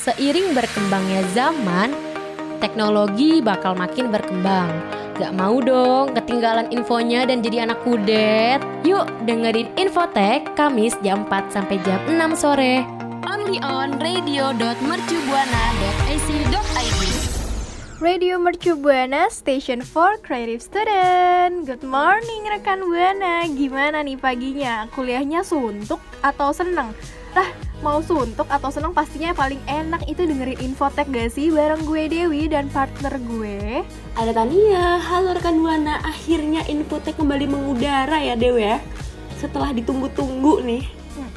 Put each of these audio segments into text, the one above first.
Seiring berkembangnya zaman, teknologi bakal makin berkembang. Gak mau dong ketinggalan infonya dan jadi anak kudet. Yuk dengerin Infotek Kamis jam 4 sampai jam 6 sore. Only on radio.mercubuana.ac.id Radio Mercu Buana Station for Creative Student Good morning rekan Buana Gimana nih paginya? Kuliahnya suntuk atau seneng? Lah, mau suntuk atau seneng pastinya paling enak itu dengerin Infotek gak sih? Bareng gue Dewi dan partner gue Ada Tania, halo rekan Buana Akhirnya Infotek kembali mengudara ya Dewi ya Setelah ditunggu-tunggu nih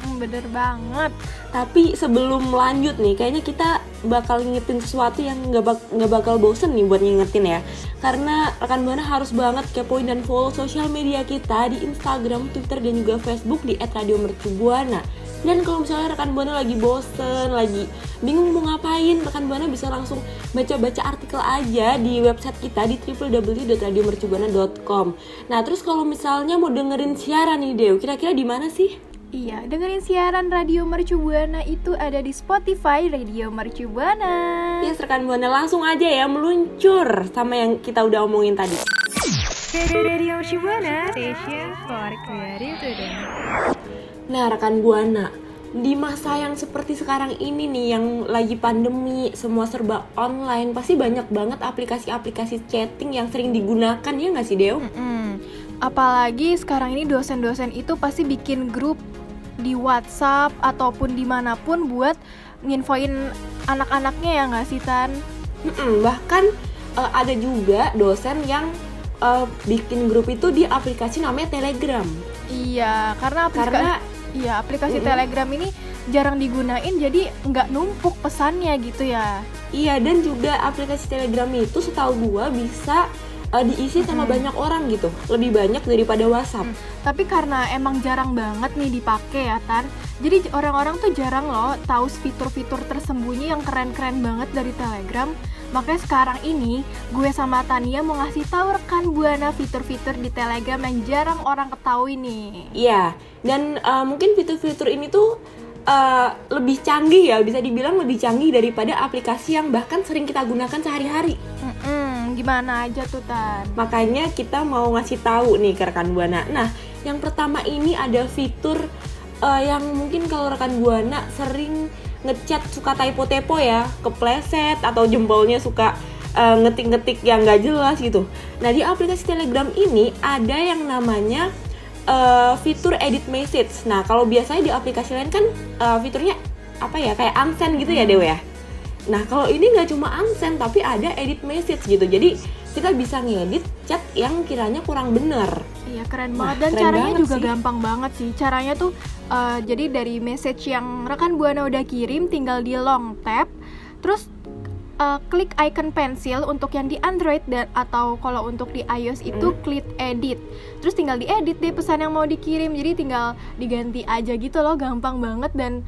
Hmm, bener banget Tapi sebelum lanjut nih, kayaknya kita bakal ngingetin sesuatu yang nggak bak nggak bakal bosen nih buat ngingetin ya. Karena rekan buana harus banget kepoin dan follow sosial media kita di Instagram, Twitter dan juga Facebook di @radiomercubuana. Dan kalau misalnya rekan buana lagi bosen, lagi bingung mau ngapain, rekan buana bisa langsung baca-baca artikel aja di website kita di www.radiomercubuana.com. Nah, terus kalau misalnya mau dengerin siaran nih Dew, kira-kira di mana sih? Iya, dengerin siaran Radio Mercu Buana itu ada di Spotify Radio Mercu Buana Yes, rekan buana langsung aja ya meluncur sama yang kita udah omongin tadi. Radio Mercu Buana Station for Creative Student Nah, rekan buana, di masa yang seperti sekarang ini nih yang lagi pandemi, semua serba online, pasti banyak banget aplikasi-aplikasi chatting yang sering digunakan ya nggak sih Dew? Mm-mm. Apalagi sekarang ini dosen-dosen itu pasti bikin grup di WhatsApp ataupun di mana pun buat nginfoin anak-anaknya ya nggak sih Tan? Mm-mm, bahkan eh, ada juga dosen yang eh, bikin grup itu di aplikasi namanya Telegram. Iya, karena aplikasi Karena iya aplikasi Mm-mm. Telegram ini jarang digunain jadi nggak numpuk pesannya gitu ya. iya dan juga aplikasi Telegram itu setahu gua bisa eh, diisi sama Mm-mm. banyak orang gitu, lebih banyak daripada WhatsApp. Hmm, Tapi karena emang jarang banget nih dipakai ya Tan Jadi orang-orang tuh jarang loh tahu fitur-fitur tersembunyi yang keren-keren banget dari Telegram Makanya sekarang ini gue sama Tania mau ngasih tahu rekan Buana fitur-fitur di Telegram yang jarang orang ketahui nih Iya, dan uh, mungkin fitur-fitur ini tuh uh, lebih canggih ya, bisa dibilang lebih canggih daripada aplikasi yang bahkan sering kita gunakan sehari-hari. Mm-mm, Gimana aja tuh Tan? Makanya kita mau ngasih tahu nih ke rekan Buana. Nah, yang pertama ini ada fitur uh, yang mungkin kalau rekan Buana sering ngechat suka typo-typo ya, kepleset atau jempolnya suka uh, ngetik-ngetik yang nggak jelas gitu. Nah, di aplikasi Telegram ini ada yang namanya uh, fitur edit message. Nah, kalau biasanya di aplikasi lain kan uh, fiturnya apa ya kayak unsend gitu ya Dewa ya. Nah, kalau ini nggak cuma unsend tapi ada edit message gitu. Jadi kita bisa ngedit chat yang kiranya kurang bener. Iya keren Wah, banget dan keren caranya banget juga sih. gampang banget sih. Caranya tuh eh, jadi dari message yang rekan buana udah kirim tinggal di long tap, terus eh, klik icon pensil untuk yang di Android dan atau kalau untuk di iOS itu Hmm. klik edit. Terus tinggal diedit deh pesan yang mau dikirim. Jadi tinggal diganti aja gitu loh, gampang banget dan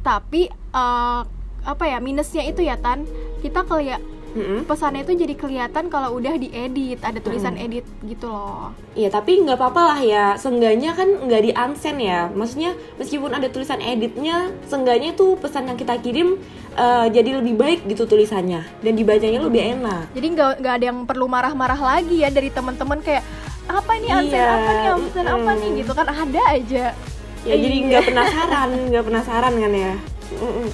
tapi eh, apa ya minusnya itu ya Tan kita kayak Mm-mm. pesannya itu jadi kelihatan kalau udah diedit ada tulisan edit gitu loh. Iya tapi nggak apa-apa lah ya. Seenggaknya kan nggak di unsend ya. Maksudnya meskipun ada tulisan editnya Seenggaknya tuh pesan yang kita kirim eh, Jadi lebih baik gitu tulisannya. Dan dibacanya lebih enak. Jadi nggak nggak ada yang perlu marah-marah lagi ya dari teman-teman kayak apa nih absen Iya, apa nih absen apa nih? gitu kan ada aja. Ya jadi Iya. nggak penasaran nggak penasaran kan ya? Mm-mm.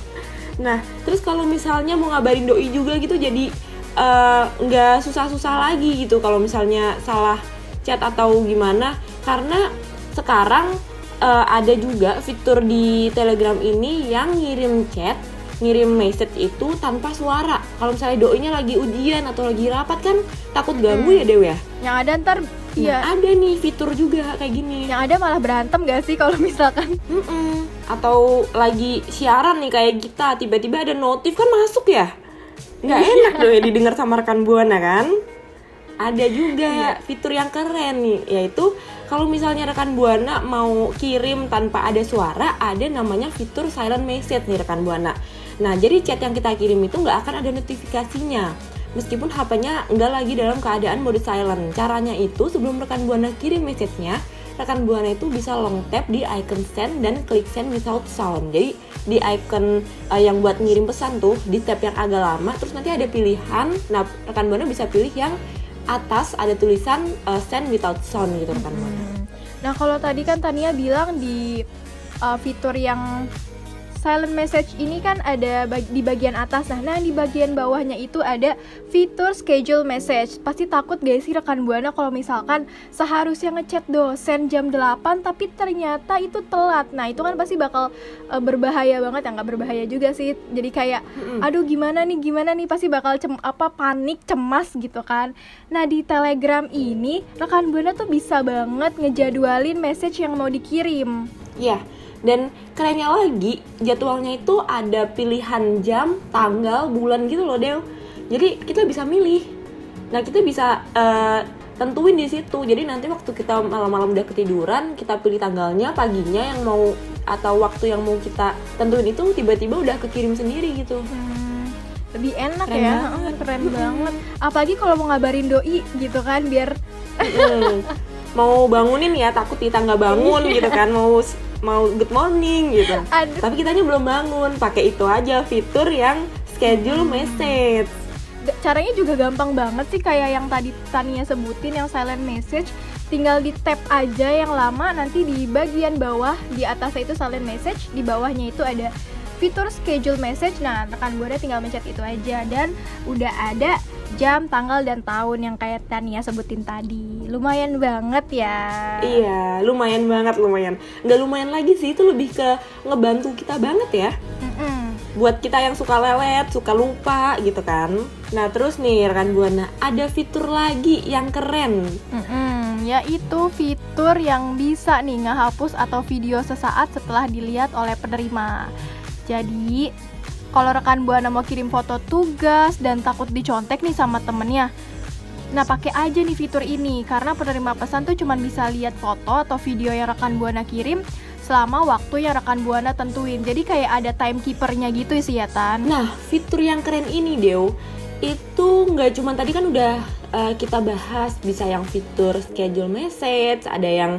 Nah terus kalau misalnya mau ngabarin doi juga gitu Jadi eh, nggak susah-susah lagi gitu Kalau misalnya salah chat atau gimana. Karena sekarang eh, ada juga fitur di Telegram ini yang ngirim chat ngirim message itu tanpa suara. Kalau misalnya doinya lagi ujian atau lagi rapat kan takut ganggu ya Dew ya? Yang ada ntar Nah, ya ada nih fitur juga kayak gini. Yang ada malah berantem gak sih kalau misalkan? Mm-mm. atau lagi siaran nih kayak kita tiba-tiba ada notif kan masuk ya? Nggak enak loh ya didengar sama rekan buana kan? Ada juga fitur yang keren nih yaitu kalau misalnya rekan buana mau kirim tanpa ada suara ada namanya fitur silent message nih rekan buana. Nah jadi chat yang kita kirim itu nggak akan ada notifikasinya meskipun HP-nya nggak lagi dalam keadaan mode silent caranya itu sebelum rekan buana kirim message-nya rekan buana itu bisa long tap di icon send dan klik send without sound. Jadi di icon uh, yang buat ngirim pesan tuh di tab yang agak lama, terus nanti ada pilihan. Nah rekan buana bisa pilih yang atas ada tulisan uh, send without sound gitu rekan buana. Hmm. Nah kalau tadi kan Tania bilang di uh, fitur yang silent message ini kan ada bag di bagian atas. Nah, nah di bagian bawahnya itu ada fitur schedule message. Pasti takut gak sih rekan buana kalau misalkan seharusnya ngechat dosen jam 8 tapi ternyata itu telat. Nah itu kan pasti bakal uh, berbahaya banget. Ya nggak berbahaya juga sih. Jadi kayak aduh gimana nih gimana nih? Pasti bakal cem apa panik cemas gitu kan. Nah di telegram ini rekan buana tuh bisa banget ngejadwalin message yang mau dikirim. Iya. Dan kerennya lagi, jadwalnya itu ada pilihan jam, tanggal, bulan gitu loh, Del. Jadi kita bisa milih. Nah, kita bisa eh, tentuin di situ. Jadi nanti waktu kita malam-malam udah ketiduran, kita pilih tanggalnya, paginya yang mau atau waktu yang mau kita tentuin itu tiba-tiba udah kekirim sendiri gitu. Hmm, lebih enak Keren ya, banget. Keren banget. Apalagi kalau mau ngabarin doi gitu kan, biar Mm. mau bangunin ya takut kita nggak bangun gitu kan mau mau good morning gitu Aduh. tapi kitanya belum bangun pakai itu aja fitur yang schedule message d- caranya juga gampang banget sih kayak yang tadi Tania sebutin yang silent message. Tinggal di tap aja yang lama nanti di bagian bawah di atasnya itu silent message, di bawahnya itu ada fitur schedule message. Nah, rekan buana tinggal mencet itu aja dan udah ada jam, tanggal dan tahun yang kayak Tania sebutin tadi. Lumayan banget ya. iya lumayan banget lumayan nggak lumayan lagi sih itu lebih ke ngebantu kita banget ya Mm-mm. buat kita yang suka lelet suka lupa gitu kan nah terus nih rekan buana ada fitur lagi yang keren Mm-mm, yaitu fitur yang bisa nih ngehapus atau video sesaat setelah dilihat oleh penerima. Jadi, kalau rekan Buana mau kirim foto tugas dan takut dicontek nih sama temennya, nah pakai aja nih fitur ini karena penerima pesan tuh cuma bisa lihat foto atau video yang rekan Buana kirim selama waktu yang rekan Buana tentuin. Jadi kayak ada timekeepernya gitu sih ya Tan. Nah, fitur yang keren ini, Dew, itu nggak cuma tadi kan udah uh, kita bahas bisa yang fitur schedule message, ada yang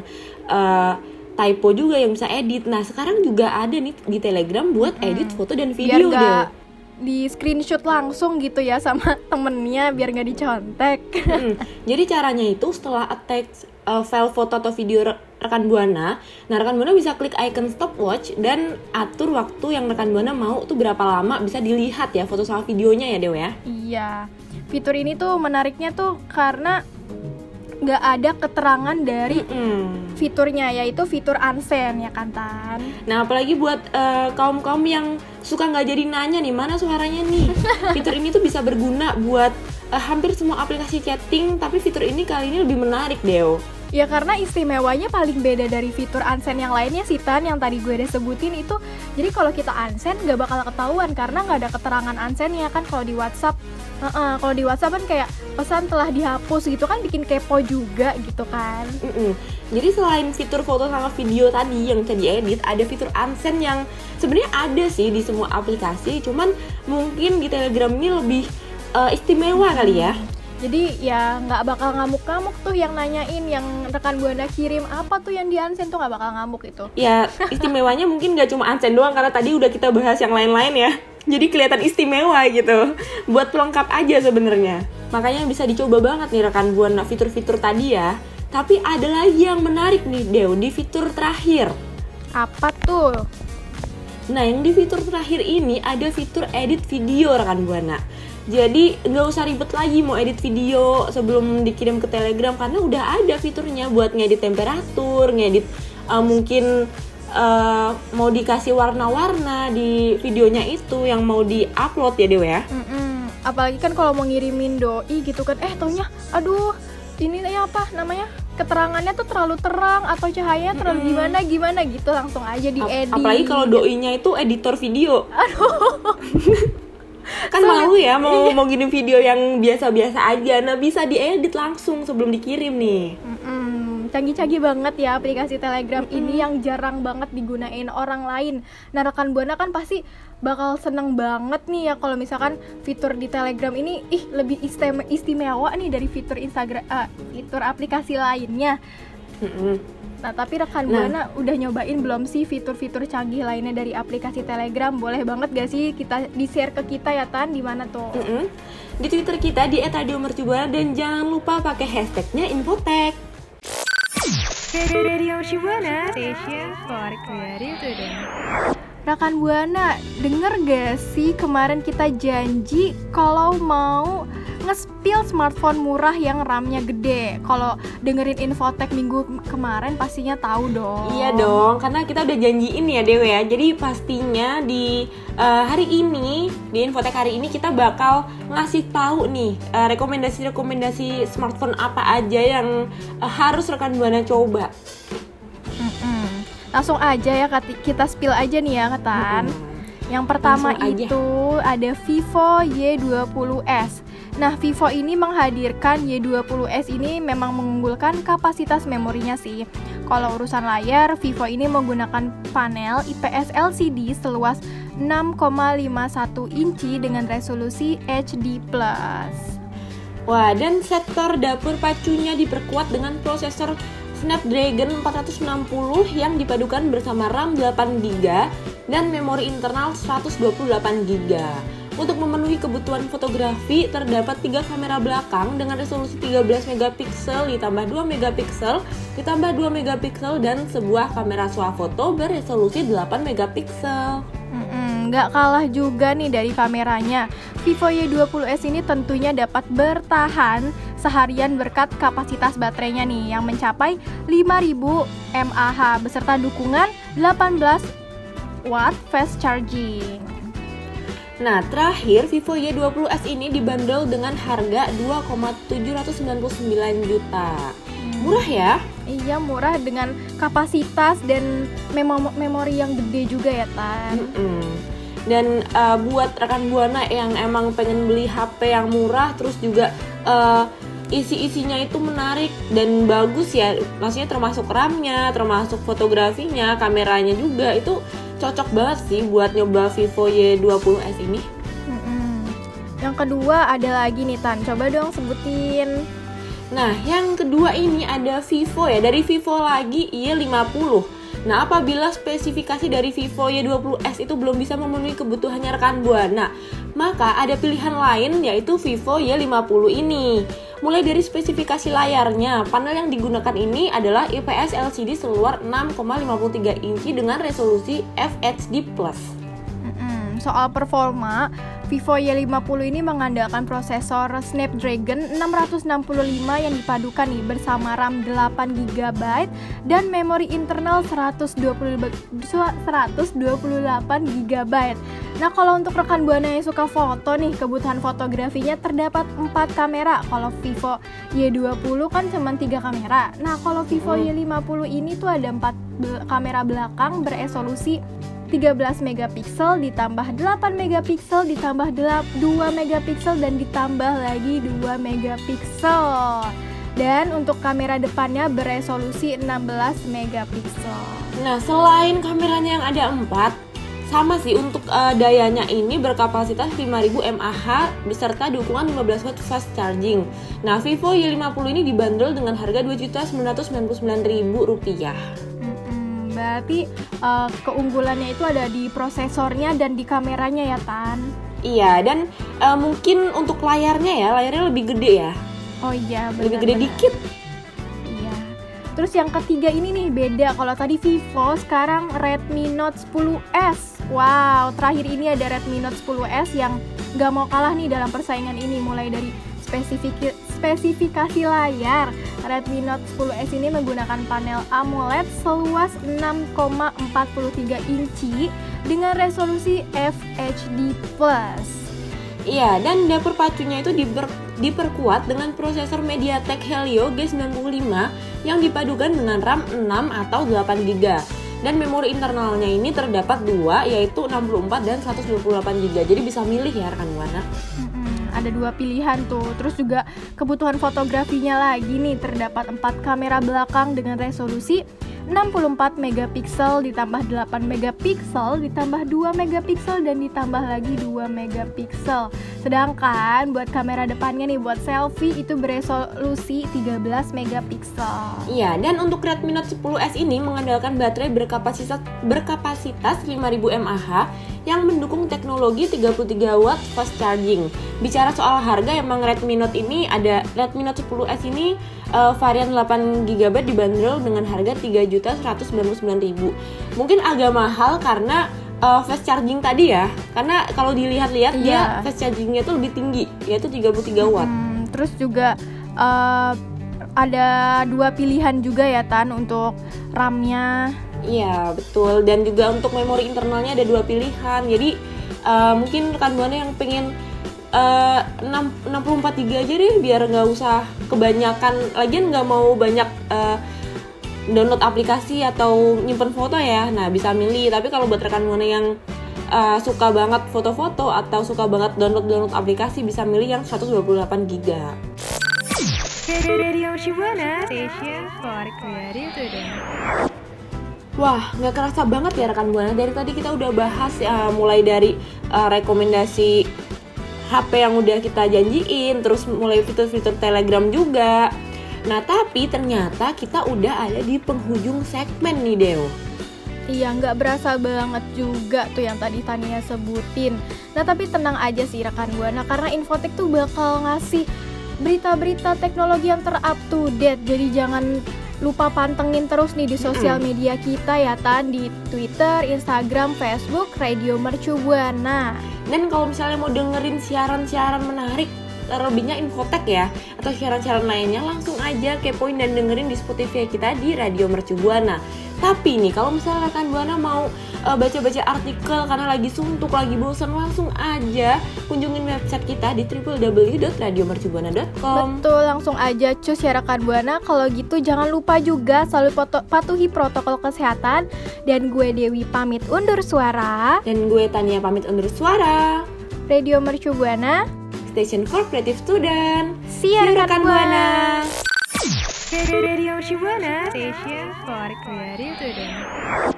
uh, typo juga yang bisa edit. Nah, sekarang juga ada nih di Telegram buat edit foto dan biar video, Dew. nggak di screenshot langsung gitu ya sama temennya biar nggak dicontek. Mm, Jadi caranya itu setelah attach uh, file foto atau video re- rekan buana, nah rekan buana bisa klik icon stopwatch dan atur waktu yang rekan buana mau tuh berapa lama bisa dilihat ya foto sama videonya ya Dew ya. Iya, fitur ini tuh menariknya tuh karena nggak ada keterangan dari Mm-mm. fiturnya yaitu fitur unsend ya kan Tan. Nah, apalagi buat kaum kaum yang suka nggak jadi nanya nih mana suaranya nih. Fitur ini tuh bisa berguna buat eh, hampir semua aplikasi chatting, tapi fitur ini kali ini lebih menarik, Deo. Ya karena istimewanya paling beda dari fitur unsend yang lainnya sih Tan yang tadi gue udah sebutin itu jadi kalau kita unsend nggak bakal ketahuan karena nggak ada keterangan unsendnya kan kalau di WhatsApp Heeh, kalau di WhatsApp kan kayak pesan telah dihapus gitu kan bikin kepo juga gitu kan Mm-mm. Jadi selain fitur foto sama video tadi yang bisa diedit, ada fitur unsend yang sebenarnya ada sih di semua aplikasi, cuman mungkin di Telegram ini lebih eh, istimewa kali ya. Jadi ya nggak bakal ngamuk-ngamuk tuh yang nanyain yang rekan buana kirim apa tuh yang di unsend tuh nggak bakal ngamuk itu. Ya istimewanya mungkin gak cuma unsend doang karena tadi udah kita bahas yang lain-lain ya. Jadi kelihatan istimewa gitu. Buat pelengkap aja sebenarnya. Makanya bisa dicoba banget nih rekan buana fitur-fitur tadi ya. Tapi ada lagi yang menarik nih Dew di fitur terakhir. Apa tuh? Nah, yang di fitur terakhir ini ada fitur edit video rekan buana. Jadi nggak usah ribet lagi mau edit video sebelum dikirim ke Telegram karena udah ada fiturnya buat ngedit temperatur, ngedit uh, mungkin uh, mau dikasih warna-warna di videonya itu yang mau di-upload ya Dewa ya. Mm-mm. Apalagi kan kalau mau ngirimin doi gitu kan, eh taunya, aduh ini ya apa namanya keterangannya tuh terlalu terang atau cahayanya terlalu Mm-mm. gimana gimana gitu langsung aja Ap- diedit. Apalagi kalau doinya itu editor video. kan malu ya mau mau gini video yang biasa-biasa aja. Nah, bisa diedit langsung sebelum dikirim nih. Mm-mm, canggih-canggih banget ya aplikasi Telegram ini yang jarang banget digunain orang lain. Nah rekan buana kan pasti bakal seneng banget nih ya kalau misalkan fitur di Telegram ini ih lebih istime- istimewa nih dari fitur Instagram, eh, fitur aplikasi lainnya. Mm-mm. Nah, tapi rekan Nah. Buana udah nyobain belum sih fitur-fitur canggih lainnya dari aplikasi Telegram? Boleh banget gak sih kita di-share ke kita ya Tan? Di mana tuh? Mm-mm. Di Twitter kita di @radiomercubuana dan jangan lupa pakai hashtagnya Infotek. Radio Shibuana Station for Creative Student. Rekan Buana, denger gak sih kemarin kita janji kalau mau nge-spill smartphone murah yang RAM-nya gede. Kalau dengerin infotek minggu kemarin pastinya tahu dong. Iya dong, karena kita udah janjiin ya Dewa ya. Jadi pastinya di eh, hari ini di Infotek hari ini kita bakal ngasih tahu nih eh, rekomendasi-rekomendasi smartphone apa aja yang eh, harus rekan buana coba. Langsung aja ya kita spill aja nih ya Katan. Mm-mm. Yang pertama Langsung aja. itu ada Vivo Y20s. Nah, Vivo ini menghadirkan Y20s ini memang mengunggulkan kapasitas memorinya sih. Kalau urusan layar, Vivo ini menggunakan panel IPS LCD seluas 6,51 inci dengan resolusi HD+. Wah, dan sektor dapur pacunya diperkuat dengan prosesor Snapdragon 460 yang dipadukan bersama RAM 8GB dan memori internal 128GB. Untuk memenuhi kebutuhan fotografi, terdapat tiga kamera belakang dengan resolusi 13 megapiksel ditambah 2 megapiksel ditambah 2 megapiksel dan sebuah kamera swafoto beresolusi 8 megapiksel. Nggak kalah juga nih dari kameranya. Vivo Y20s ini tentunya dapat bertahan seharian berkat kapasitas baterainya nih yang mencapai 5000 mAh beserta dukungan 18 watt fast charging. Nah, terakhir Vivo Y20s ini dibanderol dengan harga 2,799 juta. Murah ya? Iya murah dengan kapasitas dan memo- memori yang gede juga ya Tan. Mm-mm. Dan uh, buat rekan buana yang emang pengen beli HP yang murah, terus juga uh, isi-isinya itu menarik dan bagus ya, maksudnya termasuk RAM-nya, termasuk fotografinya, kameranya juga itu cocok banget sih buat nyoba Vivo Y20s ini. Yang kedua ada lagi nih Tan, coba dong sebutin. Nah, yang kedua ini ada Vivo ya, dari Vivo lagi Y50. Nah, apabila spesifikasi dari Vivo Y20s itu belum bisa memenuhi kebutuhannya rekan Buana, maka ada pilihan lain yaitu Vivo Y50 ini. Mulai dari spesifikasi layarnya, panel yang digunakan ini adalah IPS LCD seluar 6,53 inci dengan resolusi FHD+. Soal performa, Vivo Y50 ini mengandalkan prosesor Snapdragon 665 yang dipadukan nih bersama RAM 8GB dan memori internal 120 be- 128GB. Nah, kalau untuk rekan Buana yang suka foto nih, kebutuhan fotografinya terdapat 4 kamera. Kalau Vivo Y20 kan cuma 3 kamera. Nah, kalau Vivo Hmm. Y50 ini tuh ada 4 bel- kamera belakang beresolusi 13 megapiksel ditambah 8 megapiksel ditambah 2 megapiksel dan ditambah lagi 2 megapiksel. Dan untuk kamera depannya beresolusi 16 megapiksel. Nah, selain kameranya yang ada 4, sama sih untuk eh, dayanya ini berkapasitas 5000 mAh beserta dukungan 15 watt fast charging. Nah, Vivo Y50 ini dibanderol dengan harga Rp2.999.000 rupiah. Mm-mm, Berarti eh, keunggulannya itu ada di prosesornya dan di kameranya ya Tan. Iya, dan eh, mungkin untuk layarnya ya, layarnya lebih gede ya. Oh iya, Lebih gede dikit. Iya. Terus yang ketiga ini nih beda. Kalau tadi Vivo, sekarang Redmi Note 10s. Wow, terakhir ini ada Redmi Note 10s yang nggak mau kalah nih dalam persaingan ini. Mulai dari spesifik spesifikasi layar. Redmi Note 10s ini menggunakan panel AMOLED seluas 6,43 inci dengan resolusi FHD+. Iya, dan dapur pacunya itu diper- diperkuat dengan prosesor MediaTek Helio G95 yang dipadukan dengan RAM 6 atau 8 GB. Dan memori internalnya ini terdapat dua, yaitu 64 dan 128 GB. Jadi bisa milih ya rekan Buana. Ada dua pilihan tuh. Terus juga kebutuhan fotografinya lagi nih terdapat empat kamera belakang dengan resolusi 64 megapiksel ditambah 8 megapiksel ditambah 2 megapiksel dan ditambah lagi 2 megapiksel. Sedangkan buat kamera depannya nih buat selfie itu beresolusi 13 megapiksel. Iya, dan untuk Redmi Note 10s ini mengandalkan baterai berkapasitas berkapasitas 5000 mAh yang mendukung teknologi 33 watt fast charging. Bicara soal harga emang Redmi Note ini ada Redmi Note 10s ini uh, varian 8 GB dibanderol dengan harga 3.199.000. Mungkin agak mahal karena uh, fast charging tadi ya. Karena kalau dilihat-lihat Iya. dia fast chargingnya tuh lebih tinggi, yaitu 33 watt. Hmm, terus juga uh, ada dua pilihan juga ya Tan untuk RAM-nya. Iya betul dan juga untuk memori internalnya ada dua pilihan jadi uh, mungkin rekan buana yang pengen uh, 6, 64 GB aja deh biar nggak usah kebanyakan lagian nggak mau banyak uh, download aplikasi atau nyimpen foto ya nah bisa milih tapi kalau buat rekan buana yang uh, suka banget foto-foto atau suka banget download download aplikasi bisa milih yang 128 GB. Wah, nggak kerasa banget ya rekan buana. Dari tadi kita udah bahas ya, mulai dari uh, rekomendasi HP yang udah kita janjiin, terus mulai fitur-fitur Telegram juga. Nah, tapi ternyata kita udah ada di penghujung segmen nih, Deo. Iya, nggak berasa banget juga tuh yang tadi Tania sebutin. Nah, tapi tenang aja sih rekan Buana karena Infotek tuh bakal ngasih berita-berita teknologi yang ter-up to date. Jadi jangan lupa pantengin terus nih di sosial media kita ya Tan di Twitter, Instagram, Facebook, Radio Mercu Buana. Dan kalau misalnya mau dengerin siaran-siaran menarik, terlebihnya Infotek ya, atau siaran-siaran lainnya, langsung aja kepoin dan dengerin di Spotify kita di Radio Mercu Buana. Tapi nih, kalau misalnya rekan Buana mau uh, baca-baca artikel karena lagi suntuk, lagi bosan, langsung aja kunjungin website kita di www.radiomercubuana.com. Betul, langsung aja cus ya rekan Buana. Kalau gitu jangan lupa juga selalu patuhi protokol kesehatan. Dan gue Dewi pamit undur suara. Dan gue Tania pamit undur suara. Radio Mercu Buana. Station for Creative Student. You, rekan Buana. Radio Shibuana Station for Creative Today.